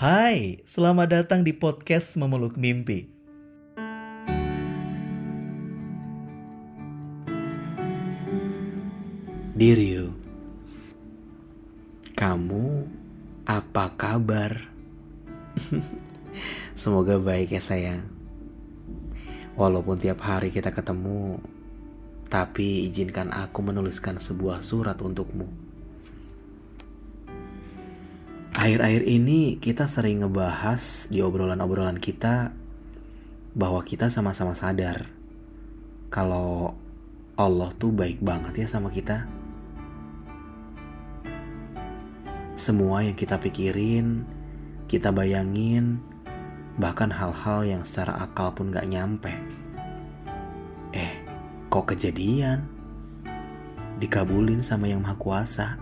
Hai, selamat datang di podcast Memeluk Mimpi. Diriu, kamu apa kabar? Semoga baik ya sayang. Walaupun tiap hari kita ketemu, tapi izinkan aku menuliskan sebuah surat untukmu. Akhir-akhir ini kita sering ngebahas di obrolan-obrolan kita bahwa kita sama-sama sadar kalau Allah tuh baik banget ya sama kita. Semua yang kita pikirin, kita bayangin, bahkan hal-hal yang secara akal pun gak nyampe. Eh, kok kejadian? Dikabulin sama yang maha kuasa.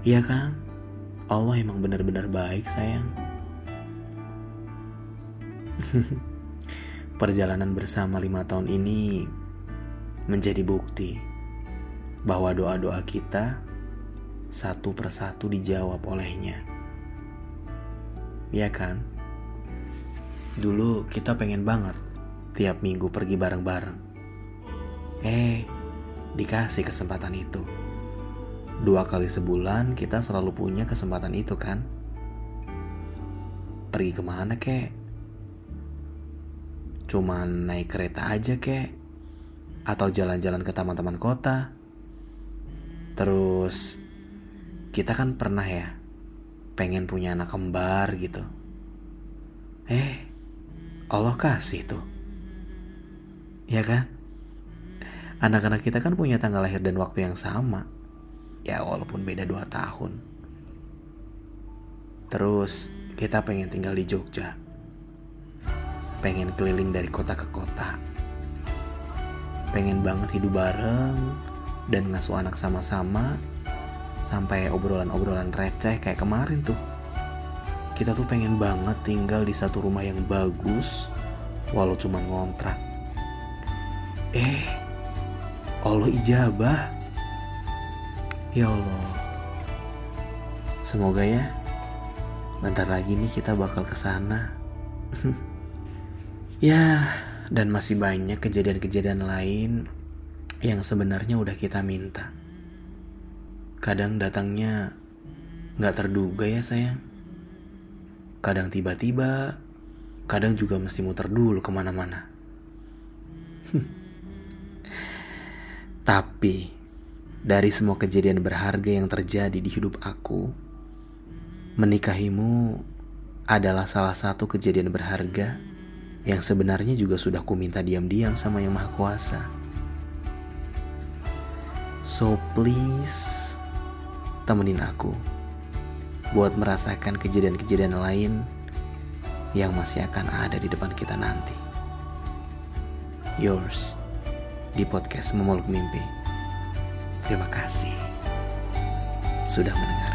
Iya kan? Allah emang benar-benar baik sayang. Perjalanan bersama lima tahun ini menjadi bukti bahwa doa-doa kita satu persatu dijawab olehnya. Ya kan? Dulu kita pengen banget tiap minggu pergi bareng-bareng. Eh, dikasih kesempatan itu. Dua kali sebulan kita selalu punya kesempatan itu kan? Pergi ke mana kek? Cuman naik kereta aja kek? Atau jalan-jalan ke taman-taman kota? Terus kita kan pernah ya pengen punya anak kembar gitu. Eh, Allah kasih tuh. Ya kan? Anak-anak kita kan punya tanggal lahir dan waktu yang sama. Ya walaupun beda dua tahun. Terus kita pengen tinggal di Jogja. Pengen keliling dari kota ke kota. Pengen banget hidup bareng dan ngasuh anak sama-sama sampai obrolan-obrolan receh kayak kemarin tuh. Kita tuh pengen banget tinggal di satu rumah yang bagus, walau cuma ngontrak. Eh, Allah ijabah. Ya Allah. Semoga ya, bentar lagi nih kita bakal ke sana. ya, dan masih banyak kejadian-kejadian lain yang sebenarnya udah kita minta. Kadang datangnya nggak terduga ya sayang. Kadang tiba-tiba, kadang juga mesti muter dulu ke mana-mana. Tapi, dari semua kejadian berharga yang terjadi di hidup aku, menikahimu adalah salah satu kejadian berharga yang sebenarnya juga sudah ku minta diam-diam sama Yang Maha Kuasa. So please, temenin aku buat merasakan kejadian-kejadian lain yang masih akan ada di depan kita nanti. Yours di podcast Memeluk Mimpi. Terima kasih sudah mendengar.